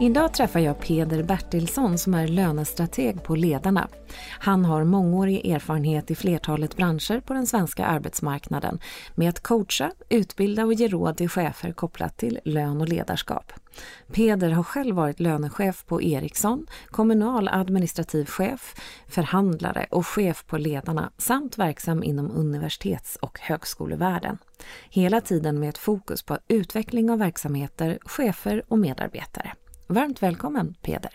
Idag träffar jag Peder Bertilsson som är lönestrateg på Ledarna. Han har mångårig erfarenhet i flertalet branscher på den svenska arbetsmarknaden med att coacha, utbilda och ge råd till chefer kopplat till lön och ledarskap. Peder har själv varit lönechef på Ericsson, kommunal administrativ chef, förhandlare och chef på Ledarna samt verksam inom universitets och högskolevärlden. Hela tiden med ett fokus på utveckling av verksamheter, chefer och medarbetare. Varmt välkommen Peder!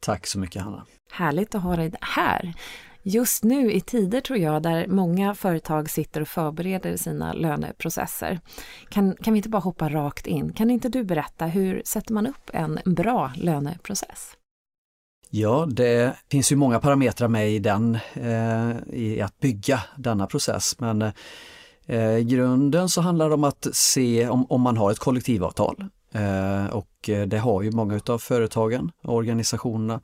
Tack så mycket Hanna! Härligt att ha dig här! Just nu i tider tror jag där många företag sitter och förbereder sina löneprocesser. Kan, kan vi inte bara hoppa rakt in? Kan inte du berätta hur sätter man upp en bra löneprocess? Ja, det finns ju många parametrar med i den, eh, i att bygga denna process. Men eh, i grunden så handlar det om att se om, om man har ett kollektivavtal. Eh, och eh, det har ju många utav företagen och organisationerna.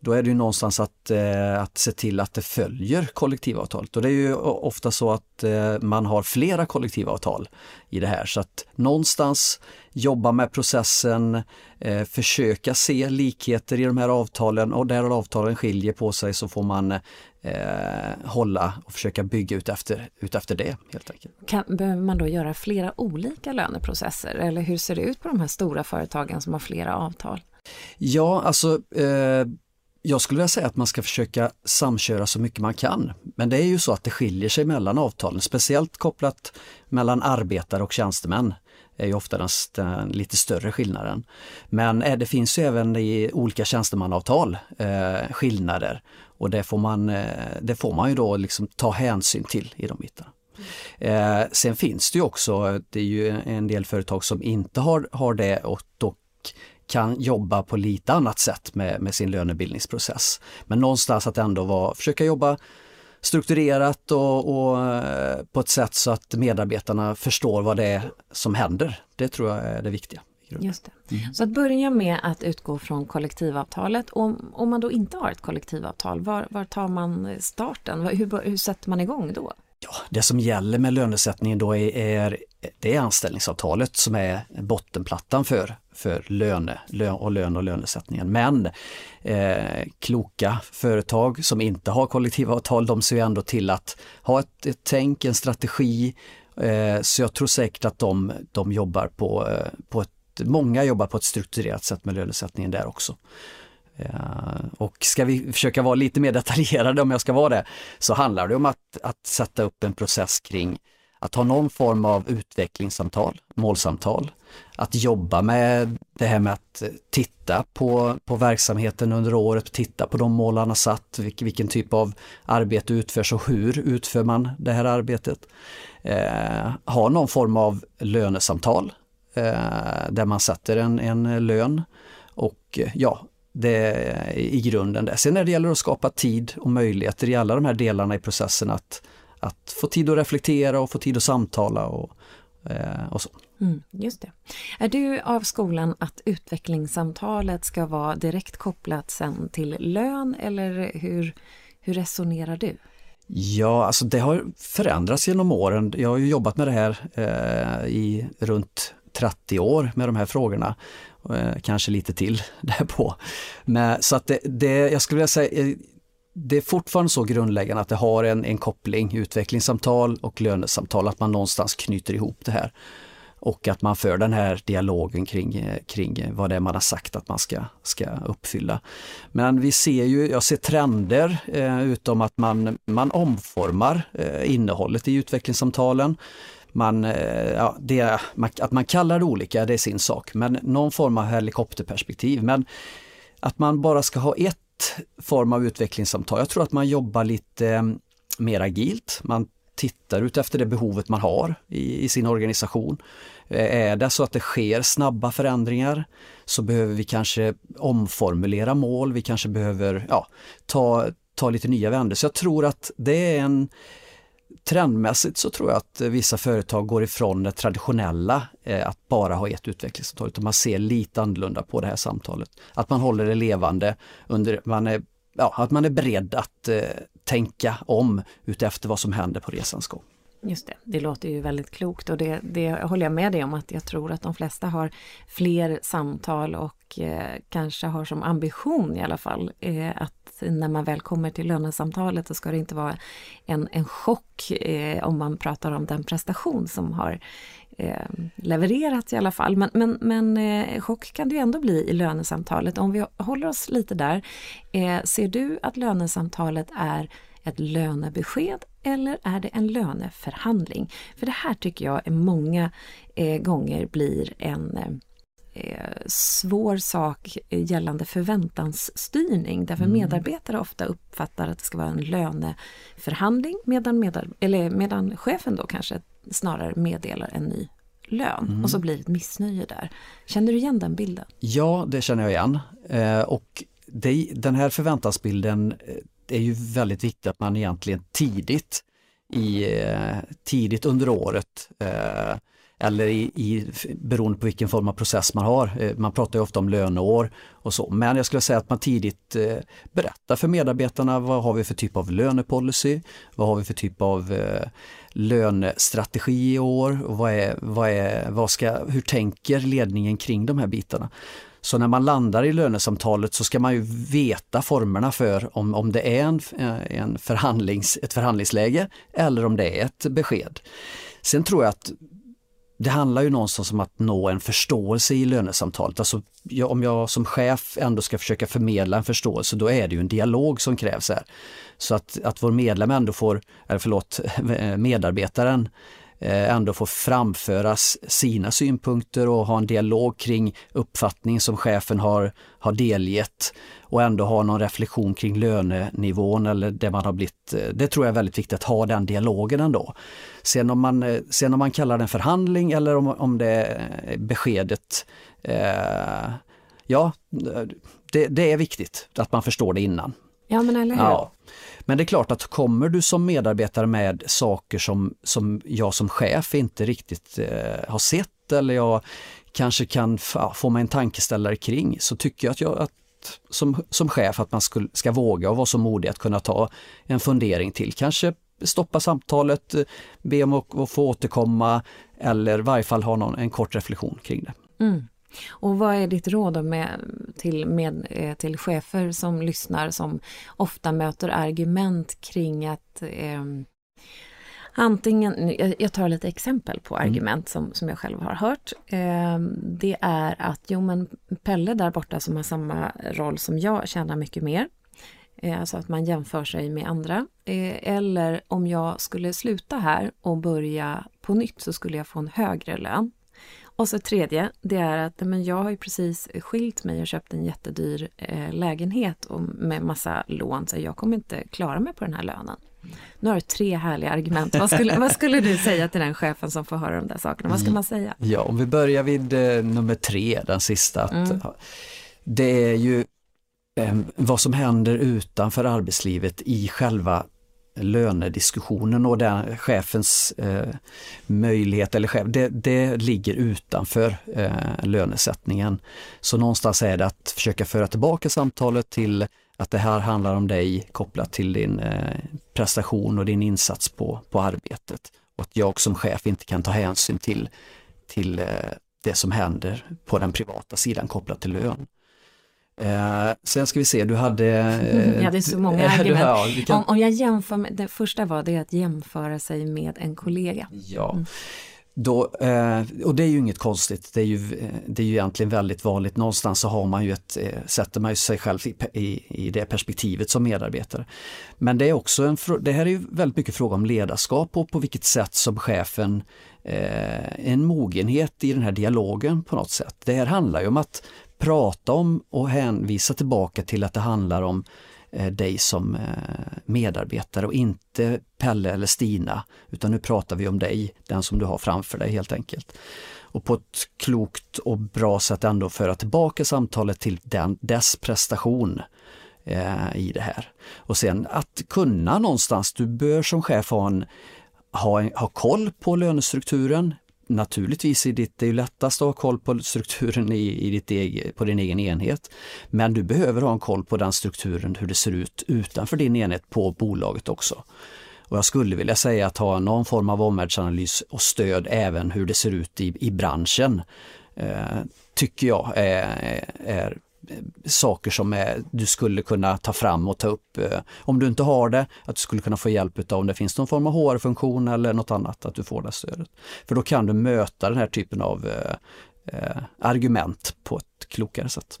Då är det ju någonstans att, eh, att se till att det följer kollektivavtalet. Och det är ju ofta så att eh, man har flera kollektivavtal i det här. Så att någonstans jobba med processen, eh, försöka se likheter i de här avtalen. Och där avtalen skiljer på sig så får man eh, hålla och försöka bygga ut efter, ut efter det. helt enkelt. Kan, behöver man då göra flera olika löneprocesser eller hur ser det ut på de här stora företagen som har flera avtal? Ja, alltså eh, jag skulle vilja säga att man ska försöka samköra så mycket man kan. Men det är ju så att det skiljer sig mellan avtalen, speciellt kopplat mellan arbetare och tjänstemän är ju ofta den, den lite större skillnaden. Men eh, det finns ju även i olika tjänstemanavtal eh, skillnader och det får man, eh, det får man ju då liksom ta hänsyn till i de bitarna. Eh, sen finns det ju också, det är ju en del företag som inte har, har det och då kan jobba på lite annat sätt med, med sin lönebildningsprocess. Men någonstans att ändå vara, försöka jobba strukturerat och, och, eh, på ett sätt så att medarbetarna förstår vad det är som händer. Det tror jag är det viktiga. Just det. Mm. Så att börja med att utgå från kollektivavtalet. Om, om man då inte har ett kollektivavtal, var, var tar man starten? Hur, hur sätter man igång då? Ja, det som gäller med lönesättningen då är, är det är anställningsavtalet som är bottenplattan för, för löne, lön och lön och lönesättningen. Men eh, kloka företag som inte har kollektivavtal, de ser ju ändå till att ha ett, ett tänk, en strategi. Eh, så jag tror säkert att de, de jobbar på, eh, på ett många jobbar på ett strukturerat sätt med lönesättningen där också. Eh, och ska vi försöka vara lite mer detaljerade om jag ska vara det, så handlar det om att, att sätta upp en process kring att ha någon form av utvecklingssamtal, målsamtal, att jobba med det här med att titta på, på verksamheten under året, titta på de mål han har satt, vilken, vilken typ av arbete utförs och hur utför man det här arbetet. Eh, ha någon form av lönesamtal där man sätter en, en lön och eh, ja, det är i grunden det. Sen när det gäller att skapa tid och möjligheter i alla de här delarna i processen att, att få tid att reflektera och få tid att samtala och, eh, och så. Mm, just det. Är du av skolan att utvecklingssamtalet ska vara direkt kopplat sen till lön eller hur, hur resonerar du? Ja, alltså det har förändrats genom åren. Jag har ju jobbat med det här eh, i runt 30 år med de här frågorna. Eh, kanske lite till därpå. Men, så att det, det, jag skulle vilja säga, eh, det är fortfarande så grundläggande att det har en, en koppling, utvecklingssamtal och lönesamtal, att man någonstans knyter ihop det här. Och att man för den här dialogen kring, eh, kring vad det är man har sagt att man ska, ska uppfylla. Men vi ser ju, jag ser trender eh, utom att man, man omformar eh, innehållet i utvecklingssamtalen man, eh, ja, det, att man kallar det olika, det är sin sak, men någon form av helikopterperspektiv. Men att man bara ska ha ett form av utvecklingssamtal. Jag tror att man jobbar lite eh, mer agilt. Man tittar ut efter det behovet man har i, i, sin organisation. Eh, är det så att det sker snabba förändringar så behöver vi kanske omformulera mål, vi kanske behöver ja, ta, ta lite nya vändor. Så jag tror att det är en trendmässigt så tror jag att eh, vissa företag går ifrån det traditionella eh, att bara ha ett utvecklingssamtal, utan man ser lite annorlunda på det här samtalet. Att man håller det levande, under, man är, ja, att man är beredd att eh, tänka om utefter vad som händer på resans gång. Just det, det låter ju väldigt klokt och det, det håller jag med dig om att jag tror att de flesta har fler samtal och eh, kanske har som ambition i alla fall eh, att när man väl kommer till lönesamtalet så ska det inte vara en, en chock eh, om man pratar om den prestation som har eh, levererats i alla fall. Men, men, men eh, chock kan det ju ändå bli i lönesamtalet. Om vi håller oss lite där, eh, ser du att lönesamtalet är ett lönebesked eller är det en löneförhandling? För det här tycker jag är många eh, gånger blir en eh, svår sak gällande förväntansstyrning därför mm. medarbetare ofta uppfattar att det ska vara en löneförhandling medan, medar, eller medan chefen då kanske snarare meddelar en ny lön mm. och så blir det ett missnöje där. Känner du igen den bilden? Ja, det känner jag igen. Eh, och det, den här förväntansbilden eh, är ju väldigt viktigt att man egentligen tidigt, i, eh, tidigt under året eh, eller i, i, beroende på vilken form av process man har. Eh, man pratar ju ofta om löneår och så, men jag skulle säga att man tidigt eh, berättar för medarbetarna vad har vi för typ av lönepolicy, vad har vi för typ av eh, lönestrategi i år och vad är, vad är, vad ska, hur tänker ledningen kring de här bitarna. Så när man landar i lönesamtalet så ska man ju veta formerna för om, om det är en, eh, en förhandlings, ett förhandlingsläge eller om det är ett besked. Sen tror jag att det handlar ju någonstans om att nå en förståelse i lönesamtalet. Alltså, om jag som chef ändå ska försöka förmedla en förståelse, då är det ju en dialog som krävs här. Så att, att vår medlem ändå får, eller förlåt, eh, medarbetaren ändå få framföra sina synpunkter och ha en dialog kring uppfattning som chefen har, har delgett och ändå ha någon reflektion kring lönenivån eller det man har blivit. Eh, det tror jag är väldigt viktigt att ha den dialogen ändå. Sen om man, eh, sen om man kallar det förhandling eller om, om det beskedet eh, Ja, det, det, är viktigt att man förstår det innan. Ja men eller hur. Ja. Men det är klart att kommer du som medarbetare med saker som, som jag som chef inte riktigt eh, har sett eller jag kanske kan få mig en tankeställare kring så tycker jag att jag att som, som chef att man skulle, ska våga och vara så modig att kunna ta en fundering till. Kanske stoppa samtalet, eh, be om att, att få återkomma eller i varje fall ha någon, en kort reflektion kring det. Mm. Och vad är ditt råd med, till, med, eh, till chefer som lyssnar som ofta möter argument kring att eh, Antingen, jag tar lite exempel på mm. argument som, som jag själv har hört. Eh, det är att, jo men Pelle där borta som har samma roll som jag tjänar mycket mer. Eh, alltså att man jämför sig med andra. Eh, eller om jag skulle sluta här och börja på nytt så skulle jag få en högre lön. Och så tredje, det är att men jag har ju precis skilt mig och köpt en jättedyr eh, lägenhet och med massa lån så jag kommer inte klara mig på den här lönen. Nu har du tre härliga argument. Vad skulle, vad skulle du säga till den chefen som får höra de där sakerna? Vad ska man säga? Ja, om vi börjar vid eh, nummer tre, den sista. Att, mm. Det är ju eh, vad som händer utanför arbetslivet i själva lönediskussionen och den chefens eh, möjlighet, eller chef, det, det ligger utanför eh, lönesättningen. Så någonstans är det att försöka föra tillbaka samtalet till att det här handlar om dig kopplat till din eh, prestation och din insats på, på arbetet. Och att jag som chef inte kan ta hänsyn till, till eh, det som händer på den privata sidan kopplat till lön. Eh, sen ska vi se, du hade... Eh, ja, det är så många argument. Ja, kan... om, om, jag jämför med, det första var det att jämföra sig med en kollega. Ja. Mm. Då, eh, och det är ju inget konstigt, det är ju, det är ju egentligen väldigt vanligt. Någonstans så har man ju ett, eh, sätter man ju sig själv i, i, i, det perspektivet som medarbetare. Men det är också en, det här är ju väldigt mycket fråga om ledarskap och på vilket sätt som chefen eh, en mogenhet i den här dialogen på något sätt. Det här handlar ju om att prata om och hänvisa tillbaka till att det handlar om eh, dig som eh, medarbetare och inte Pelle eller Stina, utan nu pratar vi om dig, den som du har framför dig helt enkelt. Och på ett klokt och bra sätt ändå föra tillbaka samtalet till den, dess prestation eh, i det här. Och sen att kunna någonstans, du bör som chef ha en ha, ha koll på lönestrukturen. Naturligtvis är ditt, det är ju lättast att ha koll på strukturen i, i ditt egen, på din egen enhet. Men du behöver ha en koll på den strukturen, hur det ser ut utanför din enhet på bolaget också. Och jag skulle vilja säga att ha någon form av omvärldsanalys och stöd även hur det ser ut i, i branschen eh, tycker jag är, är saker som är, du skulle kunna ta fram och ta upp. Eh, om du inte har det, att du skulle kunna få hjälp av om det finns någon form av HR-funktion eller något annat, att du får det stödet. För då kan du möta den här typen av eh, eh argument på ett klokare sätt.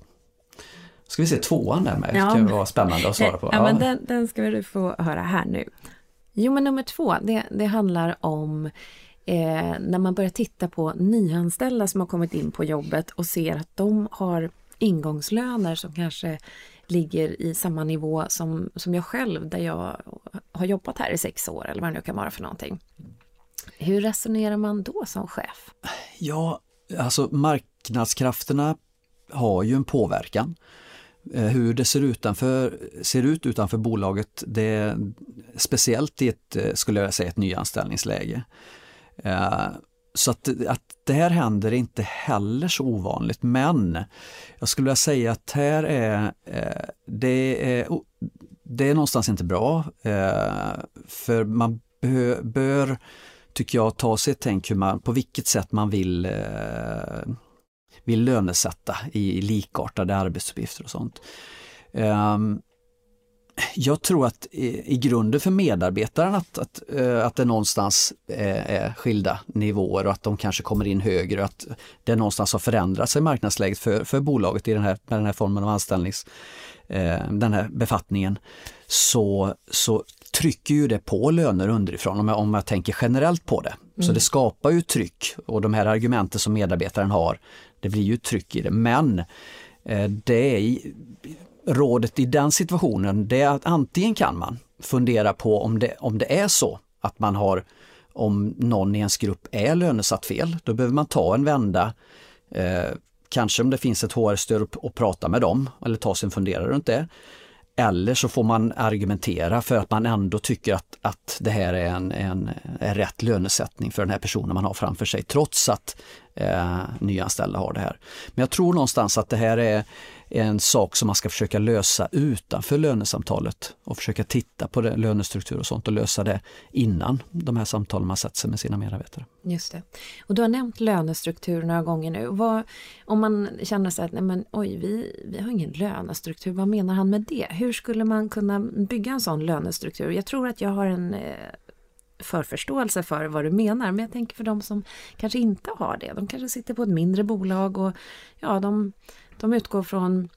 Ska vi se tvåan där med, det kan vara spännande att svara på. Ja. men den, den ska du få höra här nu. Jo, men nummer två, det, det handlar om eh, när man börjar titta på nyanställda som har kommit in på jobbet och ser att de har ingångslöner som kanske ligger i samma nivå som, som jag själv, där jag har jobbat här i sex år eller vad det nu kan vara för någonting. Hur resonerar man då som chef? Ja, alltså marknadskrafterna har ju en påverkan. Eh, hur det ser, utanför, ser ut utanför bolaget, det är speciellt i ett, eh, skulle jag säga, ett nyanställningsläge. Eh, så att, att det här händer inte heller så ovanligt men jag skulle vilja säga att här är eh, det är, det är någonstans inte bra. Eh, för man bör, tycker jag, ta sig ett tänk hur man, på vilket sätt man vill eh, vill lönesätta i likartade arbetsuppgifter och sånt. Ehm, jag tror att i grunden för medarbetaren att, att, eh, att det någonstans är skilda nivåer och att de kanske kommer in högre och att det någonstans har förändrats i marknadsläget för, för bolaget i den här, med den här formen av anställnings, eh, den här befattningen. Så, så trycker ju det på löner underifrån om jag, om jag tänker generellt på det. Mm. Så det skapar ju tryck och de här argumenten som medarbetaren har det blir ju tryck i det. Men eh, det är rådet i den situationen det är att antingen kan man fundera på om det, om det är så att man har om någon i ens grupp är lönesatt fel, då behöver man ta en vända. Eh, kanske om det finns ett HR-stöd och, och prata med dem eller ta sig en funderare runt det. Eller så får man argumentera för att man ändå tycker att, att det här är en, en, en rätt lönesättning för den här personen man har framför sig trots att eh, nyanställda har det här. Men jag tror någonstans att det här är en sak som man ska försöka lösa utanför lönesamtalet och försöka titta på det, lönestruktur och sånt och lösa det innan de här samtalen man sätter sig med sina medarbetare. Just det. Och du har nämnt lönestruktur några gånger nu. Vad, om man känner sig att nej men, oj, vi, vi har ingen lönestruktur, vad menar han med det? Hur skulle man kunna bygga en sån lönestruktur? Jag tror att jag har en eh, förförståelse för vad du menar. Men jag tänker för de som kanske inte har det. De kanske sitter på ett mindre bolag och ja, de, de utgår från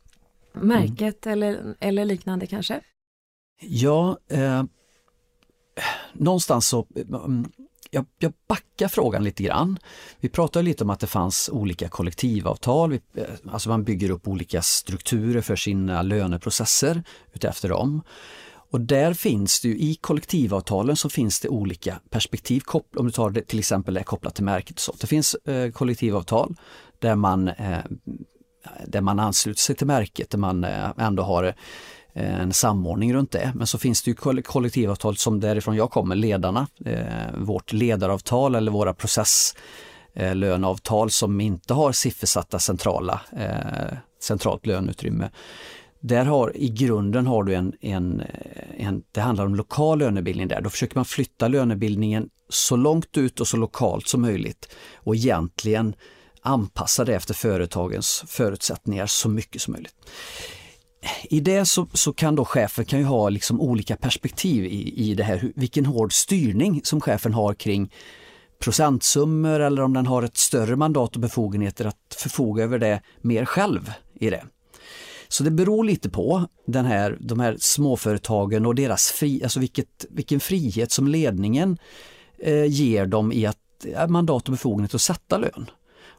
märket mm. eller, eller liknande kanske. Ja, eh, någonstans så mm, jag, jag backar frågan lite grann. Vi pratade lite om att det fanns olika kollektivavtal, eh, alltså man bygger upp olika strukturer för sina löneprocesser utefter dem. Och där finns det ju, i kollektivavtalen så finns det olika perspektiv, om du tar det till exempel är kopplat till märket. Så. Det finns eh, kollektivavtal där man, eh, där man ansluter sig till märket, där man eh, ändå har eh, en samordning runt det. Men så finns det ju kollektivavtal som därifrån jag kommer, ledarna, eh, vårt ledaravtal eller våra processlöneavtal som inte har siffersatta centrala, centralt löneutrymme där har i grunden har du en, en, en, det handlar om lokal lönebildning där. Då försöker man flytta lönebildningen så långt ut och så lokalt som möjligt och egentligen anpassa det efter företagens förutsättningar så mycket som möjligt. I det så, så kan då chefen kan ju ha liksom olika perspektiv i, i det här, vilken hård styrning som chefen har kring procentsummor eller om den har ett större mandat och befogenheter att förfoga över det mer själv i det. Så det beror lite på den här, de här småföretagen och deras fri, alltså vilket, vilken frihet som ledningen eh, ger dem i att eh, mandat och befogenhet att sätta lön.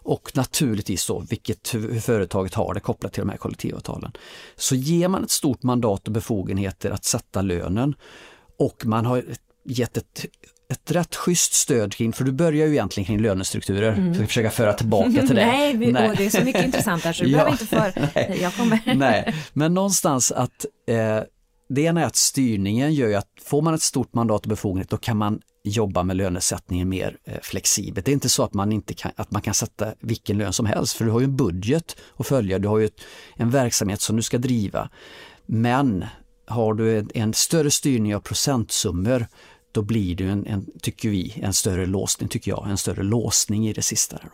Och naturligtvis då vilket, hur företaget har det kopplat till de här kollektivavtalen. Så ger man ett stort mandat och befogenheter att sätta lönen och man har gett ett ett rätt schysst stöd kring, för du börjar ju egentligen kring lönestrukturer, mm. för att försöka föra tillbaka till det. nej, vi, nej. det är så mycket intressant här så du ja, behöver inte för... Nej, jag kommer. nej, men någonstans att eh, det ena är att styrningen gör ju att får man ett stort mandat och befogenhet då kan man jobba med lönesättningen mer eh, flexibelt. Det är inte så att man, inte kan, att man kan sätta vilken lön som helst, för du har ju en budget att följa, du har ju en verksamhet som du ska driva. Men har du en, en större styrning av procentsummor, då blir det en, en, tycker vi, en större låsning, tycker jag, en större låsning i det sista. Där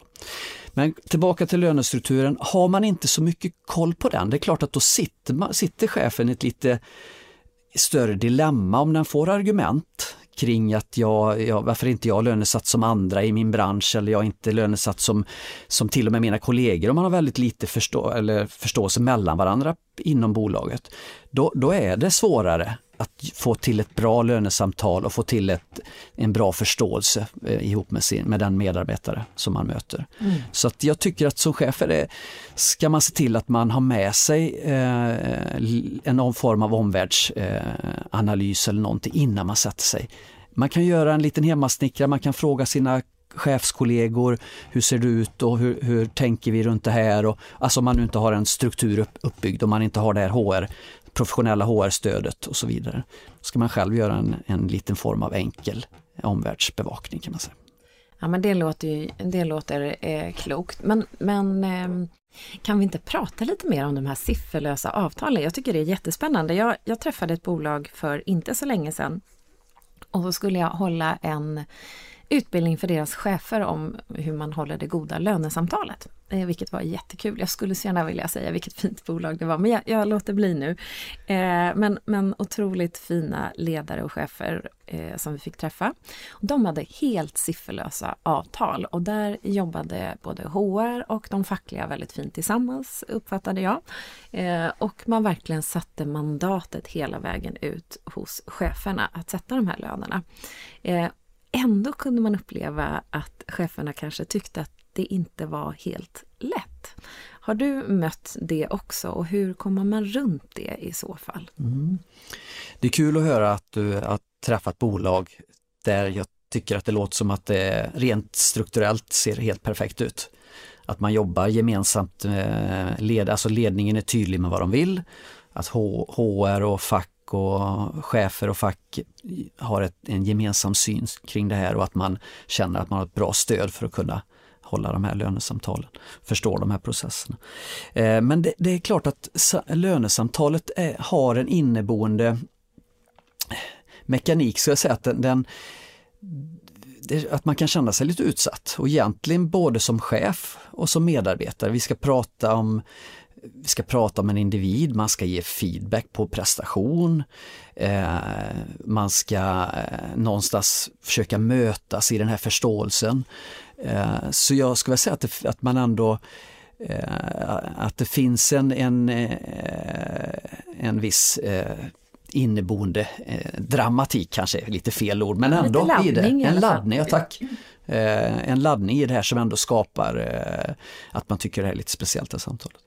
Men tillbaka till lönestrukturen, har man inte så mycket koll på den, det är klart att då sitter, man, sitter chefen i ett lite större dilemma om den får argument kring att jag, jag, varför inte jag lönesatt som andra i min bransch eller jag inte lönesatt som, som till och med mina kollegor om man har väldigt lite förstå, eller förståelse mellan varandra inom bolaget. Då, då är det svårare att få till ett bra lönesamtal och få till ett, en bra förståelse eh, ihop med, sin, med den medarbetare som man möter. Mm. Så att jag tycker att som chef är det, ska man se till att man har med sig eh, en form av omvärldsanalys eh, eller någonting innan man sätter sig. Man kan göra en liten hemmasnickrad, man kan fråga sina chefskollegor, hur ser det ut och hur, hur tänker vi runt det här? Och, alltså om man nu inte har en struktur upp, uppbyggd, om man inte har det här HR professionella HR-stödet och så vidare. Då ska man själv göra en, en liten form av enkel omvärldsbevakning kan man säga. Ja men det låter, ju, det låter eh, klokt. Men, men eh, kan vi inte prata lite mer om de här sifferlösa avtalen? Jag tycker det är jättespännande. Jag, jag träffade ett bolag för inte så länge sedan och så skulle jag hålla en utbildning för deras chefer om hur man håller det goda lönesamtalet. Eh, vilket var jättekul. Jag skulle så gärna vilja säga vilket fint bolag det var, men jag, jag låter bli nu. Eh, men, men otroligt fina ledare och chefer eh, som vi fick träffa. De hade helt sifferlösa avtal och där jobbade både HR och de fackliga väldigt fint tillsammans, uppfattade jag. Eh, och man verkligen satte mandatet hela vägen ut hos cheferna att sätta de här lönerna. Eh, Ändå kunde man uppleva att cheferna kanske tyckte att det inte var helt lätt. Har du mött det också och hur kommer man runt det i så fall? Mm. Det är kul att höra att du har träffat bolag där jag tycker att det låter som att det rent strukturellt ser helt perfekt ut. Att man jobbar gemensamt, eh, led, alltså ledningen är tydlig med vad de vill. Att HR och fack och chefer och fack har ett, en gemensam syn kring det här och att man känner att man har ett bra stöd för att kunna hålla de här lönesamtalen, förstå de här processerna. Eh, men det, det, är klart att lönesamtalet är, har en inneboende mekanik, så jag säga att den, den att man kan känna sig lite utsatt och egentligen både som chef och som medarbetare. Vi ska prata om vi ska prata om en individ, man ska ge feedback på prestation, eh, man ska eh, någonstans försöka mötas i den här förståelsen. Eh, så jag skulle säga att, det, att man ändå att det finns en, en, en viss inneboende dramatik kanske lite fel ord, men ändå i det. En laddning, ja, tack. en laddning i det här som ändå skapar att man tycker det är lite speciellt det här samtalet.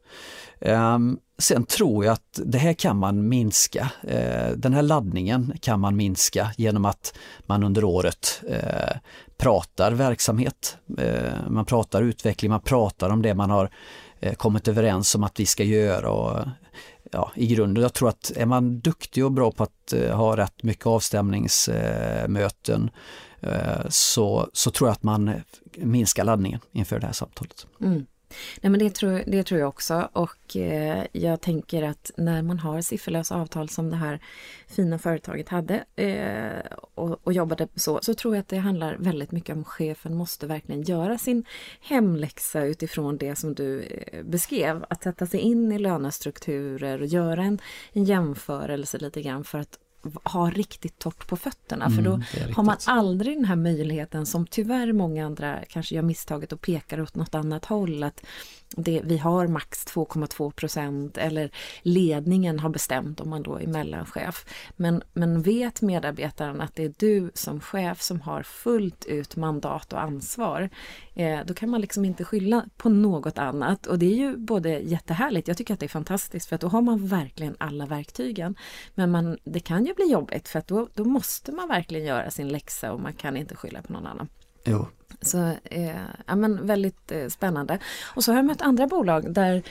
Ehm, sen tror jag att det här kan man minska. Eh, den här laddningen kan man minska genom att man under året eh, pratar verksamhet, eh, man pratar utveckling, man pratar om det man har kommit överens om att vi ska göra. Och, ja, I grunden, jag tror att är man duktig och bra på att ha rätt mycket avstämningsmöten så, så tror jag att man minskar laddningen inför det här samtalet. Mm. Nej men det tror, det tror jag också och eh, jag tänker att när man har sifferlösa avtal som det här fina företaget hade eh, och, och, jobbade så, så tror jag att det handlar väldigt mycket om chefen måste verkligen göra sin hemläxa utifrån det som du eh, beskrev. Att sätta sig in i lönestrukturer och göra en, en jämförelse lite grann för att ha riktigt torrt på fötterna. För då mm, har man aldrig den här möjligheten som tyvärr många andra kanske gör misstaget och pekar åt något annat håll att det, vi har max 2,2 procent eller ledningen har bestämt om man då är mellanchef. Men, men vet medarbetaren att det är du som chef som har fullt ut mandat och ansvar, eh, då kan man liksom inte skylla på något annat. Och det är ju både jättehärligt, jag tycker att det är fantastiskt för att då har man verkligen alla verktygen. Men man, det kan ju bli jobbigt för att då, då måste man verkligen göra sin läxa och man kan inte skylla på någon annan. Jo. Så eh, ja, men väldigt eh, spännande. Och så har jag mött andra bolag där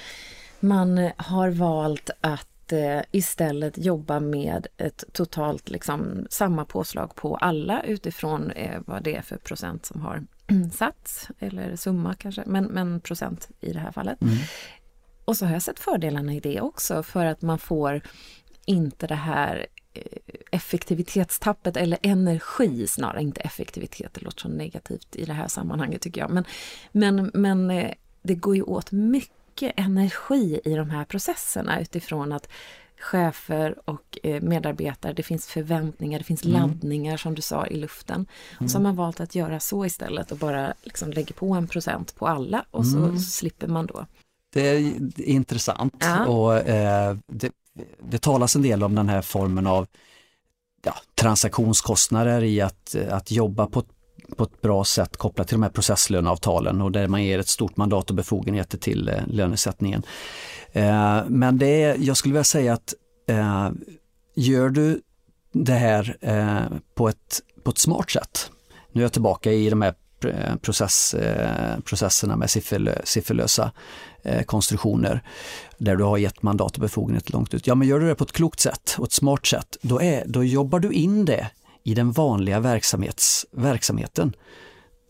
man har valt att eh, istället jobba med ett totalt liksom, samma påslag på alla utifrån eh, vad det är för procent som har sats eller summa kanske, men, men procent i det här fallet. Mm. Och så har jag sett fördelarna i det också för att man får inte det här eh, effektivitetstappet eller energi snarare, inte effektivitet, det låter så negativt i det här sammanhanget tycker jag. Men, men, men eh, det går ju åt mycket energi i de här processerna utifrån att chefer och eh, medarbetare, det finns förväntningar, det finns mm. laddningar som du sa i luften. Mm. Och så har man valt att göra så istället och bara liksom lägger på en procent på alla och så mm. slipper man då. Det är intressant ja. och eh, det, det talas en del om den här formen av ja, transaktionskostnader i att, att jobba på, på ett bra sätt kopplat till de här processlöneavtalen och där man ger ett stort mandat och befogenheter till eh, lönesättningen. Eh, men det är, jag skulle vilja säga att eh, gör du det här eh, på, ett, på ett smart sätt, nu är jag tillbaka i de här eh, process, eh, processerna med sifferlösa Eh, konstruktioner där du har gett mandat och befogenhet långt ut. Ja, men gör du det på ett klokt sätt och ett smart sätt, då, är, då jobbar du in det i den vanliga verksamhets, verksamheten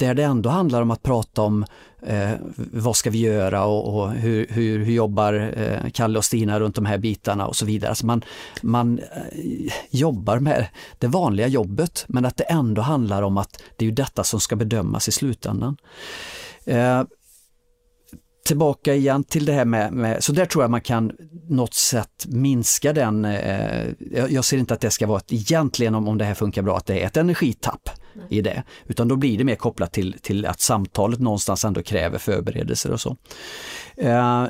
där det ändå handlar om att prata om eh, vad ska vi göra och, och hur, hur, hur, jobbar eh, Kalle och Stina runt de här bitarna och så vidare. Alltså man man eh, jobbar med det vanliga jobbet men att det ändå handlar om att det är detta som ska bedömas i slutändan. Eh, tillbaka igen till det här med, med, så där tror jag man kan något sätt minska den, eh, jag ser inte att det ska vara ett, egentligen om, om det här funkar bra, att det är ett energitapp i det, utan då blir det mer kopplat till, till att samtalet någonstans ändå kräver förberedelser och så. Eh,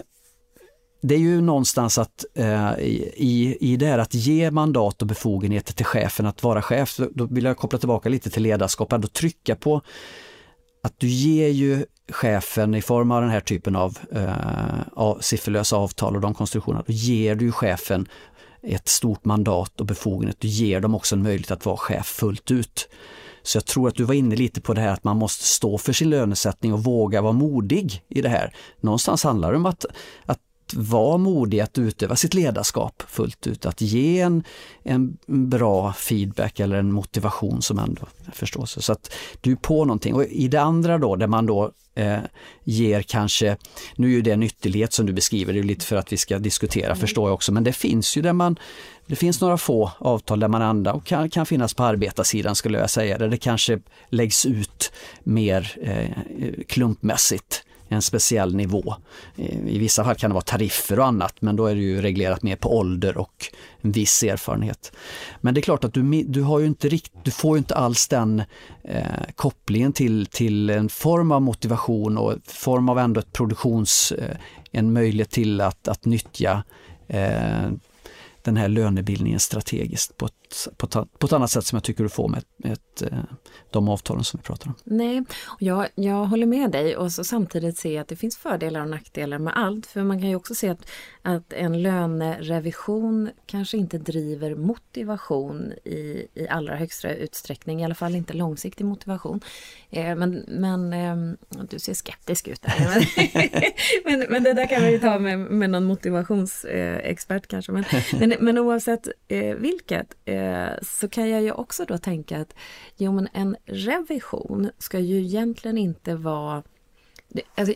det är ju någonstans att eh, i, i det här att ge mandat och befogenheter till chefen att vara chef, då vill jag koppla tillbaka lite till ledarskap, ändå trycka på att du ger ju chefen i form av den här typen av, eh, av sifferlösa avtal och de konstruktionerna, då ger du chefen ett stort mandat och befogenhet. Du ger dem också en möjlighet att vara chef fullt ut. Så jag tror att du var inne lite på det här att man måste stå för sin lönesättning och våga vara modig i det här. Någonstans handlar det om att, att vara modig att utöva sitt ledarskap fullt ut, att ge en, en bra feedback eller en motivation som ändå förstås. Så att du är på någonting. Och i det andra då, där man då eh, ger kanske, nu är ju det en ytterlighet som du beskriver, det är lite för att vi ska diskutera mm. förstår jag också, men det finns ju där man det finns några få avtal där man andra och kan, kan finnas på arbetarsidan skulle jag säga, där det kanske läggs ut mer eh, klumpmässigt en speciell nivå. Eh, I vissa fall kan det vara tariffer och annat men då är det ju reglerat mer på ålder och en viss erfarenhet. Men det är klart att du, du, har ju inte rikt, du får ju inte alls den eh, kopplingen till, till en form av motivation och form av ändå ett produktions, eh, en möjlighet till att, att nyttja eh, den här lönebildningen strategiskt på ett, på ett, på ett annat sätt som jag tycker du får med med ett, eh, de avtalen som vi pratar om. Nej, jag, jag håller med dig och så samtidigt ser jag att det finns fördelar och nackdelar med allt. För man kan ju också se att, att en lönerevision kanske inte driver motivation i, i allra högsta utsträckning, i alla fall inte långsiktig motivation. Eh, men, men eh, du ser skeptisk ut där. men, men det där kan vi ta med, med någon motivationsexpert kanske. Men, men, men oavsett eh, vilket eh, Eh, så kan jag ju också då tänka att jo, men en revision ska ju egentligen inte vara Alltså,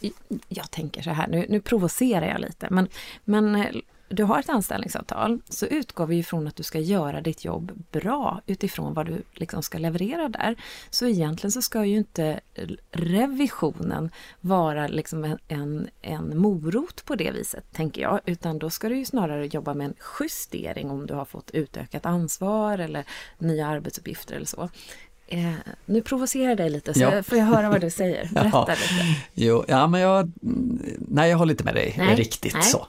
jag tänker så här, nu, nu provocerar jag lite, men, men eh, du har ett anställningsavtal så utgår vi ifrån att du ska göra ditt jobb bra utifrån vad du liksom ska leverera där. Så egentligen så ska ju inte revisionen vara liksom en, en, en morot på det viset, tänker jag, utan då ska du ju snarare jobba med en justering om du har fått utökat ansvar eller nya arbetsuppgifter eller så. Eh, nu provocerar jag dig lite så ja. får jag höra vad du säger. Berätta ja. lite. Jo, ja, men jag, nej, jag håller inte med dig nej. riktigt nej. så.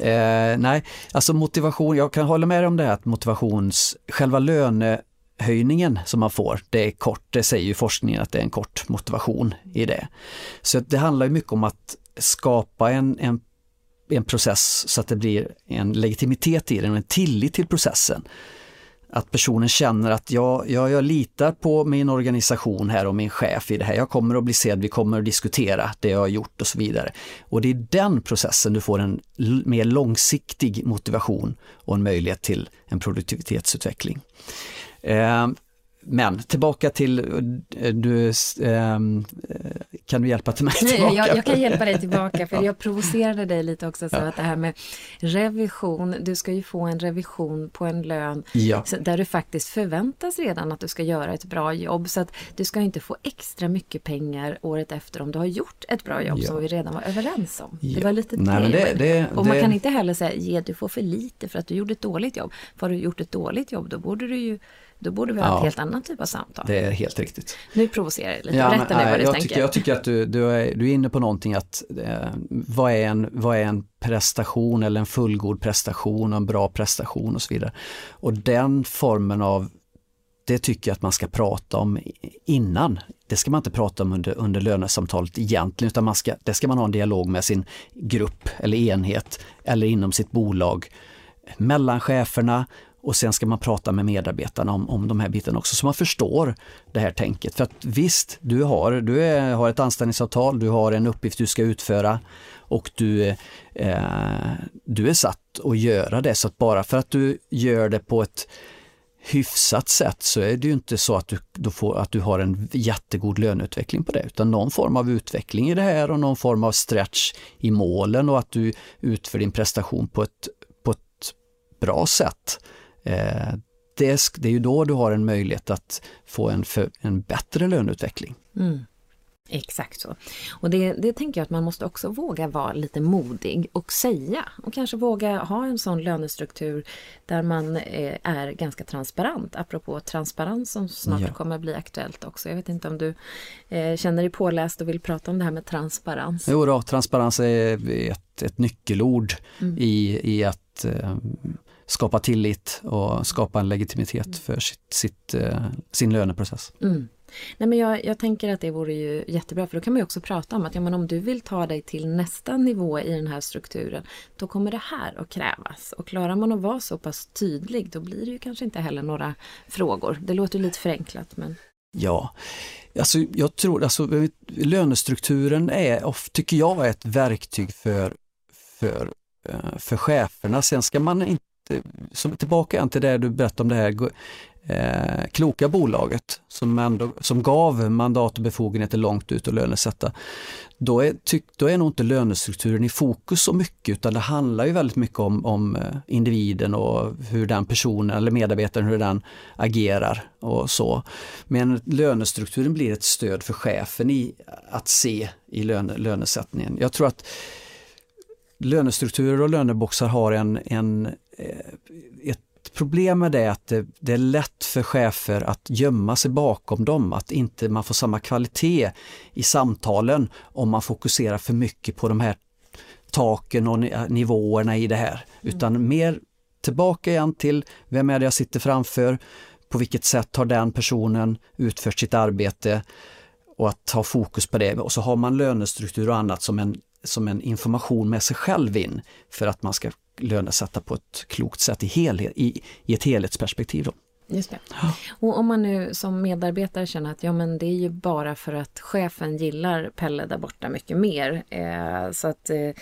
Eh, nej, alltså motivation, jag kan hålla med dig om det här att motivations, själva lönehöjningen som man får, det är kort, det säger ju forskningen att det är en kort motivation i det. Så det handlar mycket om att skapa en, en, en process så att det blir en legitimitet i den och en tillit till processen att personen känner att jag, jag, jag litar på min organisation här och min chef i det här. Jag kommer att bli sedd, vi kommer att diskutera det jag har gjort och så vidare. Och det är den processen du får en mer långsiktig motivation och en möjlighet till en produktivitetsutveckling. Eh, men tillbaka till, eh, du, ehm, eh, kan du hjälpa till mig tillbaka? Jag, jag, kan hjälpa dig tillbaka för jag provocerade dig lite också så ja. att det här med revision, du ska ju få en revision på en lön ja. där du faktiskt förväntas redan att du ska göra ett bra jobb så att du ska inte få extra mycket pengar året efter om du har gjort ett bra jobb ja. som vi redan var överens om. Det var lite Nej, det, det, Och man kan inte heller säga, ge du får för lite för att du gjorde ett dåligt jobb. För har du gjort ett dåligt jobb då borde du ju då borde vi ha ja, en helt annan typ av samtal. Det är helt riktigt. Nu provocerar jag lite, ja, berätta men, nu vad du jag tänker. Tycker, jag tycker att du, du, är, du är inne på någonting att eh, vad, är en, vad är en prestation eller en fullgod prestation och en bra prestation och så vidare. Och den formen av det tycker jag att man ska prata om innan. Det ska man inte prata om under, under lönesamtalet egentligen utan man ska, det ska man ha en dialog med sin grupp eller enhet eller inom sitt bolag mellan cheferna och sen ska man prata med medarbetarna om, om de här bitarna också så man förstår det här tänket. För att visst, du har, du är, har ett anställningsavtal, du har en uppgift du ska utföra och du, eh, du är satt att göra det. Så att bara för att du gör det på ett hyfsat sätt så är det ju inte så att du, du, får, att du har en jättegod löneutveckling på det, utan någon form av utveckling i det här och någon form av stretch i målen och att du utför din prestation på ett, på ett bra sätt. Eh, det, det, är ju då du har en möjlighet att få en, för, en bättre löneutveckling. Mm. Exakt så. Och det, det tänker jag att man måste också våga vara lite modig och säga och kanske våga ha en sån lönestruktur där man eh, är ganska transparent, apropå transparens som snart ja. kommer bli aktuellt också. Jag vet inte om du eh, känner dig påläst och vill prata om det här med transparens? Jo då, transparens är ett, ett nyckelord mm. i, i att skapa tillit och skapa en legitimitet för sitt, sitt, eh, sin löneprocess. Mm. Nej, men jag, jag, tänker att det vore ju jättebra för då kan man ju också prata om att ja, men om du vill ta dig till nästa nivå i den här strukturen då kommer det här att krävas. Och klarar man att vara så pass tydlig då blir det ju kanske inte heller några frågor. Det låter lite förenklat men... Ja, alltså jag tror alltså lönestrukturen är, tycker jag är ett verktyg för, för, eh, för cheferna. Sen ska man inte som tillbaka till det du berättade om det här eh, kloka bolaget som, ändå, som gav mandat och befogenheter långt ut och lönesätta. Då är, tyck, då är nog inte lönestrukturen i fokus så mycket utan det handlar ju väldigt mycket om, om eh, individen och hur den personen eller medarbetaren hur den agerar och så. Men lönestrukturen blir ett stöd för chefen i att se i löne, lönesättningen. Jag tror att lönestrukturer och löneboxar har en, en ett problem med det är att det, det, är lätt för chefer att gömma sig bakom dem, att inte man får samma kvalitet i samtalen om man fokuserar för mycket på de här taken och nivåerna i det här. Utan mm. mer tillbaka igen till vem är det jag sitter framför, på vilket sätt har den personen utfört sitt arbete och att ha fokus på det. Och så har man lönestruktur och annat som en, som en information med sig själv in för att man ska lönesätta på ett klokt sätt i, helhet, i, i ett helhetsperspektiv. Då. Just det. Och om man nu som medarbetare känner att ja men det är ju bara för att chefen gillar Pelle där borta mycket mer. Eh, så att eh,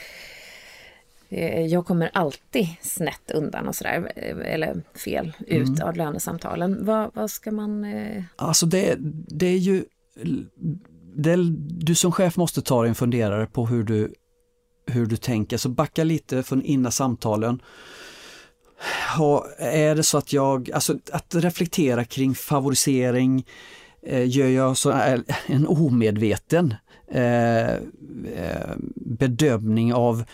eh jag kommer alltid snett undan och sådär, eh, eller fel ut mm. av lönesamtalen. Vad, vad ska man... Eh... Alltså det, det är ju... Det, du som chef måste ta dig en funderare på hur du hur du tänker, så backa lite från innan samtalen. Ha, är det så att jag, alltså att reflektera kring favorisering, eh, gör jag så, eh, en omedveten eh, eh, bedömning av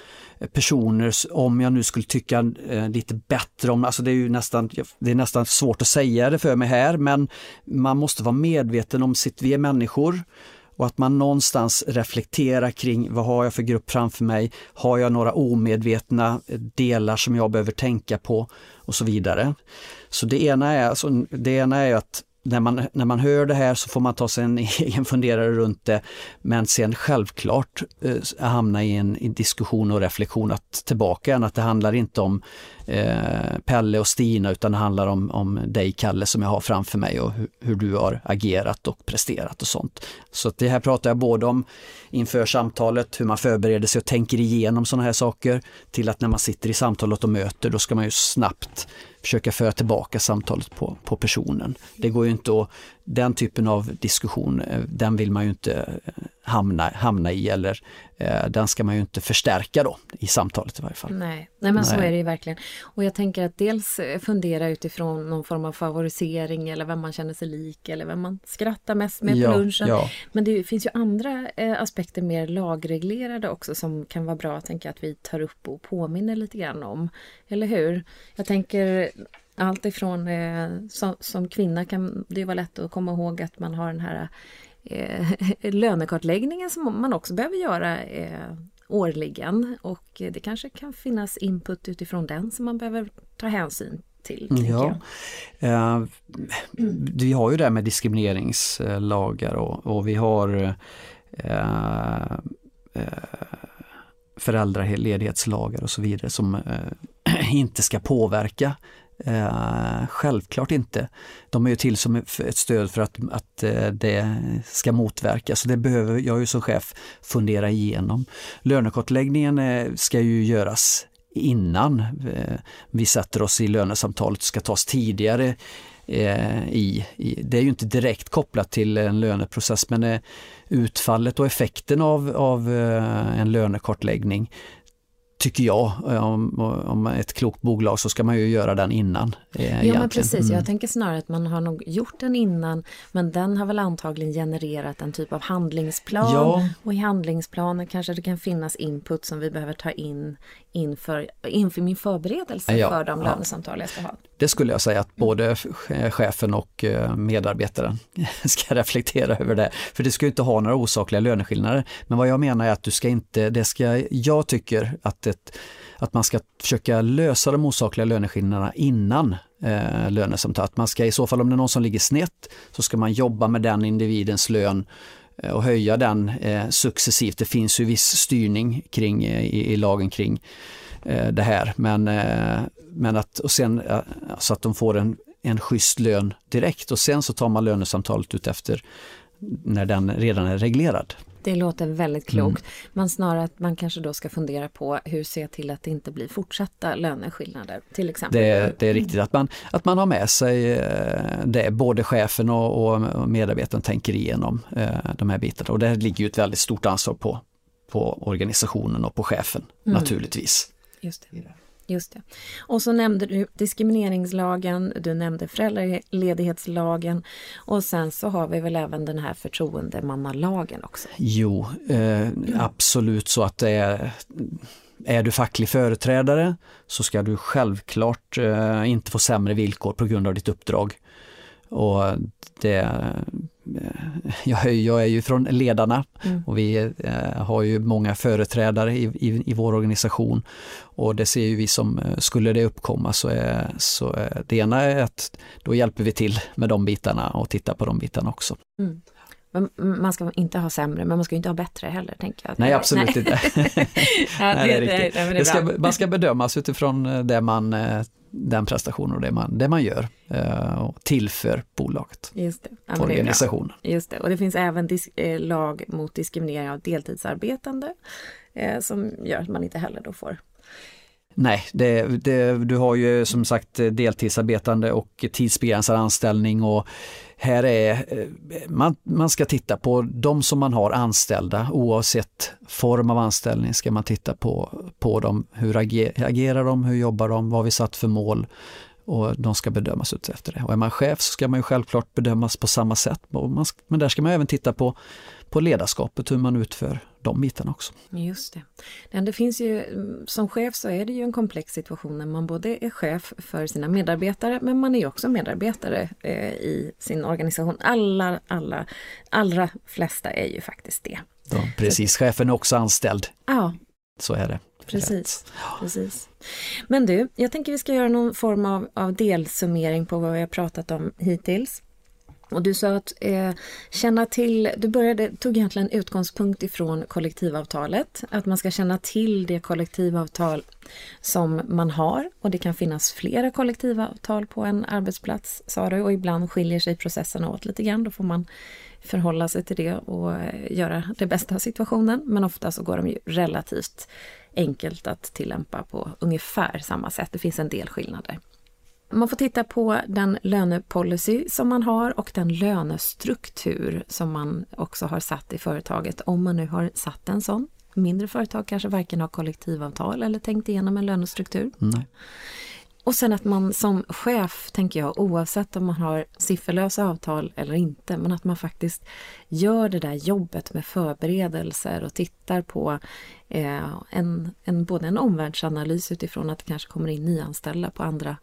personer om jag nu skulle tycka eh, lite bättre om, alltså det är ju nästan, det är nästan svårt att säga det för mig här men man måste vara medveten om sitt, vi är människor och att man någonstans reflekterar kring vad har jag för grupp framför mig? Har jag några omedvetna delar som jag behöver tänka på och så vidare. Så det ena är, alltså, det ena är att när man, när man hör det här så får man ta sig en egen funderare runt det. Men sen självklart eh, hamna i en i diskussion och reflektion att tillbaka igen, att det handlar inte om eh, Pelle och Stina utan det handlar om, om dig Kalle som jag har framför mig och hur, hur du har agerat och presterat och sånt. Så det här pratar jag både om inför samtalet, hur man förbereder sig och tänker igenom sådana här saker, till att när man sitter i samtalet och möter, då ska man ju snabbt försöka föra tillbaka samtalet på, på personen. Det går ju inte att, den typen av diskussion, eh, den vill man ju inte eh, hamna, hamna i eller eh, den ska man ju inte förstärka då i samtalet i varje fall. Nej, Nej men Nej. så är det ju verkligen. Och jag tänker att dels fundera utifrån någon form av favorisering eller vem man känner sig lik eller vem man skrattar mest med ja, på lunchen. Ja. Men det finns ju andra eh, aspekter mer lagreglerade också som kan vara bra tänker att vi tar upp och påminner lite grann om. Eller hur? Jag tänker allt ifrån eh, som, som, kvinna kan det vara lätt att komma ihåg att man har den här eh, lönekartläggningen som man också behöver göra eh, årligen och det kanske kan finnas input utifrån den som man behöver ta hänsyn till. Ja. Eh, vi har ju det med diskrimineringslagar och, och vi har eh, eh, föräldraledighetslagar och så vidare som eh, inte ska påverka Eh, självklart inte. De är ju till som ett stöd för att, att eh, det ska motverkas. så det behöver jag ju som chef fundera igenom. Lönekartläggningen eh, ska ju göras innan eh, vi sätter oss i lönesamtalet, ska tas tidigare eh, i, i, Det är ju inte direkt kopplat till en löneprocess men eh, utfallet och effekten av, av eh, en lönekartläggning tycker jag. Eh, om, om ett klokt bolag så ska man ju göra den innan. Eh, ja men precis, mm. jag tänker snarare att man har nog gjort den innan men den har väl antagligen genererat en typ av handlingsplan ja. och i handlingsplanen kanske det kan finnas input som vi behöver ta in inför, inför min förberedelse ja, för de ja. lönesamtal jag ska ha. Det skulle jag säga att både chefen och eh, medarbetaren ska reflektera över det. För det ska inte ha några osakliga löneskillnader. Men vad jag menar är att du ska inte, det ska, jag tycker att, ett, att man ska försöka lösa de osakliga löneskillnaderna innan eh, lönesamtal. Att man ska i så fall om det är någon som ligger snett så ska man jobba med den individens lön Eh, och höja den eh, successivt. Det finns ju viss styrning kring, eh, i, i lagen kring eh, det här. Men, eh, men att, och sen, eh, så att de får en, en schysst lön direkt och sen så tar man lönesamtalet ut efter när den redan är reglerad. Det låter väldigt klokt. Mm. Men snarare att man kanske då ska fundera på hur se till att det inte blir fortsatta löneskillnader till exempel. Det, det är riktigt att man, att man har med sig eh, det, både chefen och, och medarbetaren tänker igenom eh, de här bitarna och det ligger ju ett väldigt stort ansvar på, på organisationen och på chefen mm. naturligtvis. Just det. Just det. Och så nämnde du diskrimineringslagen, du nämnde föräldraledighetslagen och sen så har vi väl även den här förtroendemannalagen också? Jo, eh, absolut så att det är är du facklig företrädare så ska du självklart eh, inte få sämre villkor på grund av ditt uppdrag. Och det, eh, jag, jag är ju från ledarna mm. och vi eh, har ju många företrädare i, i, i, vår organisation och det ser ju vi som, eh, skulle det uppkomma så är, så är det ena är att då hjälper vi till med de bitarna och tittar på de bitarna också. Mm. Man ska inte ha sämre, men man ska inte ha bättre heller, tänker jag. Nej, absolut inte. man ska bedömas utifrån det man den prestationen och det man, det man gör eh, och tillför bolaget, Just det. Ja, organisationen. Det Just det, och det finns även eh, lag mot diskriminering av deltidsarbetande eh, som gör att man inte heller då får Nej, det, det, du har ju som sagt deltidsarbetande och tidsbegränsad anställning och här är, eh, man, man ska titta på de som man har anställda oavsett form av anställning ska man titta på, på dem. Hur agerar de, hur jobbar de, vad har vi satt för mål och de ska bedömas efter det. Och är man chef så ska man ju självklart bedömas på samma sätt. Men där ska man även titta på, på ledarskapet, hur man utför de bitarna också. Just det. det finns ju, som chef så är det ju en komplex situation när man både är chef för sina medarbetare men man är också medarbetare eh, i sin organisation. Alla, alla, allra flesta är ju faktiskt det. Ja, precis, chefen är också anställd. Ja. Så är det. Precis, precis. Men du, jag tänker vi ska göra någon form av, av delsummering på vad vi har pratat om hittills. Och du sa att eh, känna till, du började, tog egentligen utgångspunkt ifrån kollektivavtalet, att man ska känna till det kollektivavtal som man har och det kan finnas flera kollektivavtal på en arbetsplats sa du och ibland skiljer sig processerna åt lite grann, då får man förhålla sig till det och eh, göra det bästa av situationen. Men ofta så går de ju relativt enkelt att tillämpa på ungefär samma sätt. Det finns en del skillnader. Man får titta på den lönepolicy som man har och den lönestruktur som man också har satt i företaget, om man nu har satt en sån. Mindre företag kanske varken har kollektivavtal eller tänkt igenom en lönestruktur. Nej. Och sen att man som chef, tänker jag, oavsett om man har sifferlösa avtal eller inte, men att man faktiskt gör det där jobbet med förberedelser och tittar på eh, en, en, både en omvärldsanalys utifrån att det kanske kommer in nyanställda på andra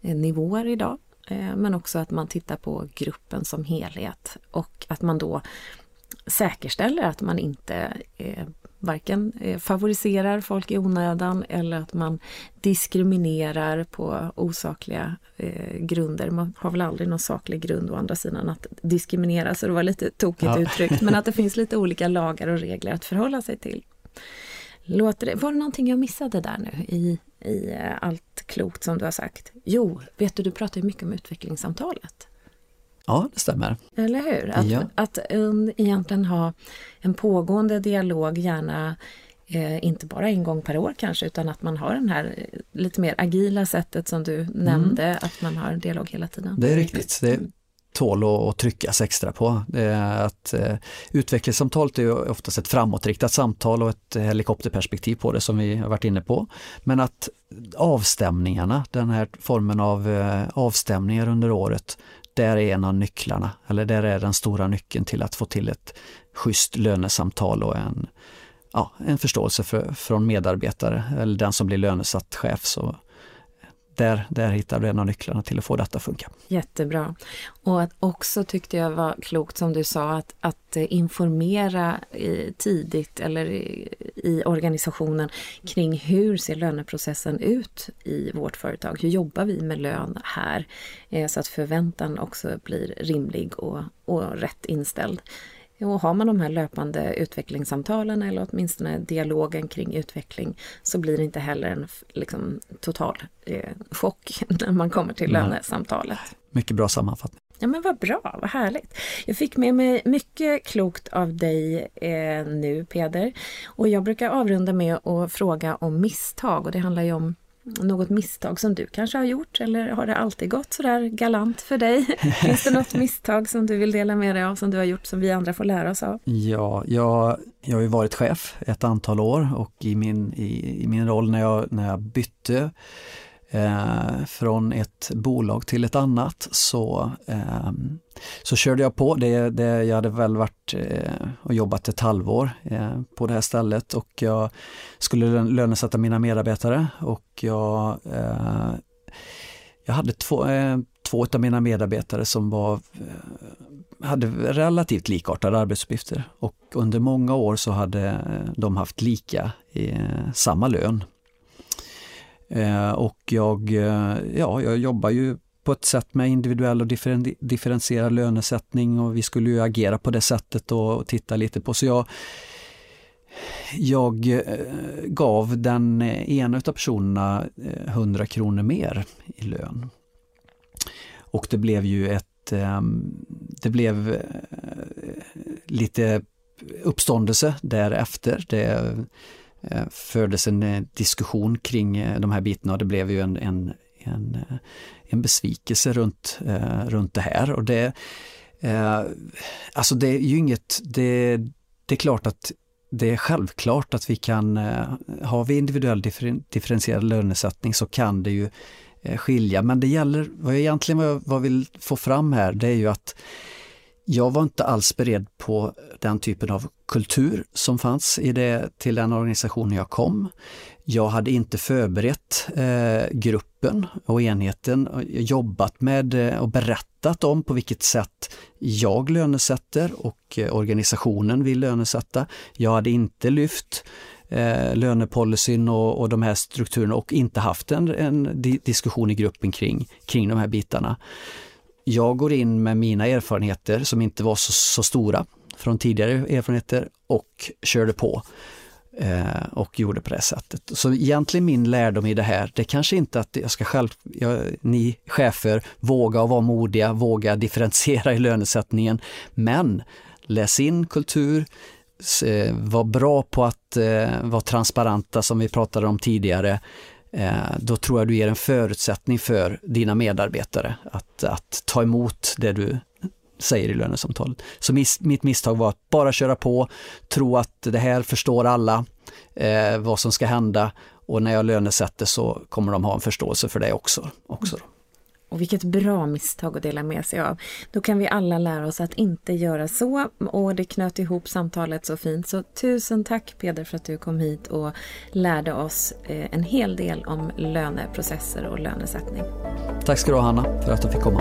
nivåer idag, eh, men också att man tittar på gruppen som helhet och att man då säkerställer att man inte eh, varken eh, favoriserar folk i onödan eller att man diskriminerar på osakliga eh, grunder. Man har väl aldrig någon saklig grund å andra sidan att diskriminera, så det var lite tokigt ja. uttryckt, men att det finns lite olika lagar och regler att förhålla sig till. Låter det, var det någonting jag missade där nu i, i eh, allt klokt som du har sagt? Jo, vet du, du pratar ju mycket om utvecklingssamtalet. Ja, det stämmer. Eller hur? Att, ja. att um, egentligen ha en pågående dialog, gärna eh, inte bara en gång per år kanske, utan att man har den här eh, lite mer agila sättet som du mm. nämnde, att man har dialog hela tiden. Det är riktigt. Det tål att tryckas extra på. Att eh, utvecklingssamtalet är oftast ett framåtriktat samtal och ett helikopterperspektiv på det som vi har varit inne på. Men att avstämningarna, den här formen av eh, avstämningar under året, där är en av nycklarna, eller där är den stora nyckeln till att få till ett schysst lönesamtal och en, ja, en förståelse för, från medarbetare eller den som blir lönesatt chef. Så där, där hittar du en av nycklarna till att få detta att funka. Jättebra. Och att också tyckte jag var klokt som du sa att, att informera tidigt eller i, organisationen kring hur ser löneprocessen ut i vårt företag? Hur jobbar vi med lön här? Eh, så att förväntan också blir rimlig och, och rätt inställd. Och har man de här löpande utvecklingssamtalen eller åtminstone dialogen kring utveckling så blir det inte heller en liksom, total eh, chock när man kommer till Nej. lönesamtalet. Mycket bra sammanfattning. Ja men vad bra, vad härligt. Jag fick med mig mycket klokt av dig eh, nu Peder. Och jag brukar avrunda med att fråga om misstag och det handlar ju om något misstag som du kanske har gjort eller har det alltid gått sådär galant för dig? Finns det något misstag som du vill dela med dig av som du har gjort som vi andra får lära oss av? Ja, jag, jag har ju varit chef ett antal år och i min, i, i min roll när jag, när jag bytte eh, från ett bolag till ett annat så, eh, så körde jag på. Det, det, jag hade väl varit eh, och jobbat ett halvår eh, på det här stället och jag skulle lönesätta mina medarbetare och jag, eh, jag hade två, eh, två av mina medarbetare som var eh, hade relativt likartade arbetsuppgifter och under många år så hade de haft lika eh, samma lön Eh, och jag, eh, ja, jag jobbar ju på ett sätt med individuell och differen differentierad lönesättning och vi skulle ju agera på det sättet och titta lite på. Så jag, jag eh, gav den eh, ena av personerna eh, 100 kronor mer i lön. Och det blev ju ett, ehm, det blev lite uppståndelse därefter. Det, Eh, fördes en eh, diskussion kring eh, de här bitarna och det blev ju en, en, en, en besvikelse runt, runt det här. Och det, alltså det är ju inget, det, det är klart att det är självklart att vi kan, har vi individuell differentierad lönesättning så kan det ju skilja. Men det gäller, vad jag egentligen vad jag, vad jag vill få fram här, det är ju att jag var inte alls beredd på den typen av kultur som fanns i det, till den organisationen jag kom. Jag hade inte förberett eh, gruppen och enheten, och jobbat med eh, och berättat om på vilket sätt jag lönesätter och eh, organisationen vill lönesätta. Jag hade inte lyft eh, lönepolicyn och, och de här strukturerna och inte haft en, en diskussion i gruppen kring, kring de här bitarna jag går in med mina erfarenheter som inte var så, så stora från tidigare erfarenheter och körde på eh, och gjorde på det sättet. Så egentligen min lärdom i det här, det kanske inte att jag ska själv, jag, ni chefer, våga vara modiga, våga differentiera i lönesättningen, men läs in kultur, eh, var bra på att eh, vara transparenta som vi pratade om tidigare. Eh, då tror jag du ger en förutsättning för dina medarbetare att, att ta emot det du säger i lönesamtalet. Så mis, mitt misstag var att bara köra på, tro att det här förstår alla, eh, vad som ska hända och när jag lönesätter så kommer de ha en förståelse för det också. också. Och vilket bra misstag att dela med sig av. Då kan vi alla lära oss att inte göra så och det knöt ihop samtalet så fint. Så tusen tack Peder för att du kom hit och lärde oss eh, en hel del om löneprocesser och lönesättning. Tack ska du ha Hanna för att du fick komma.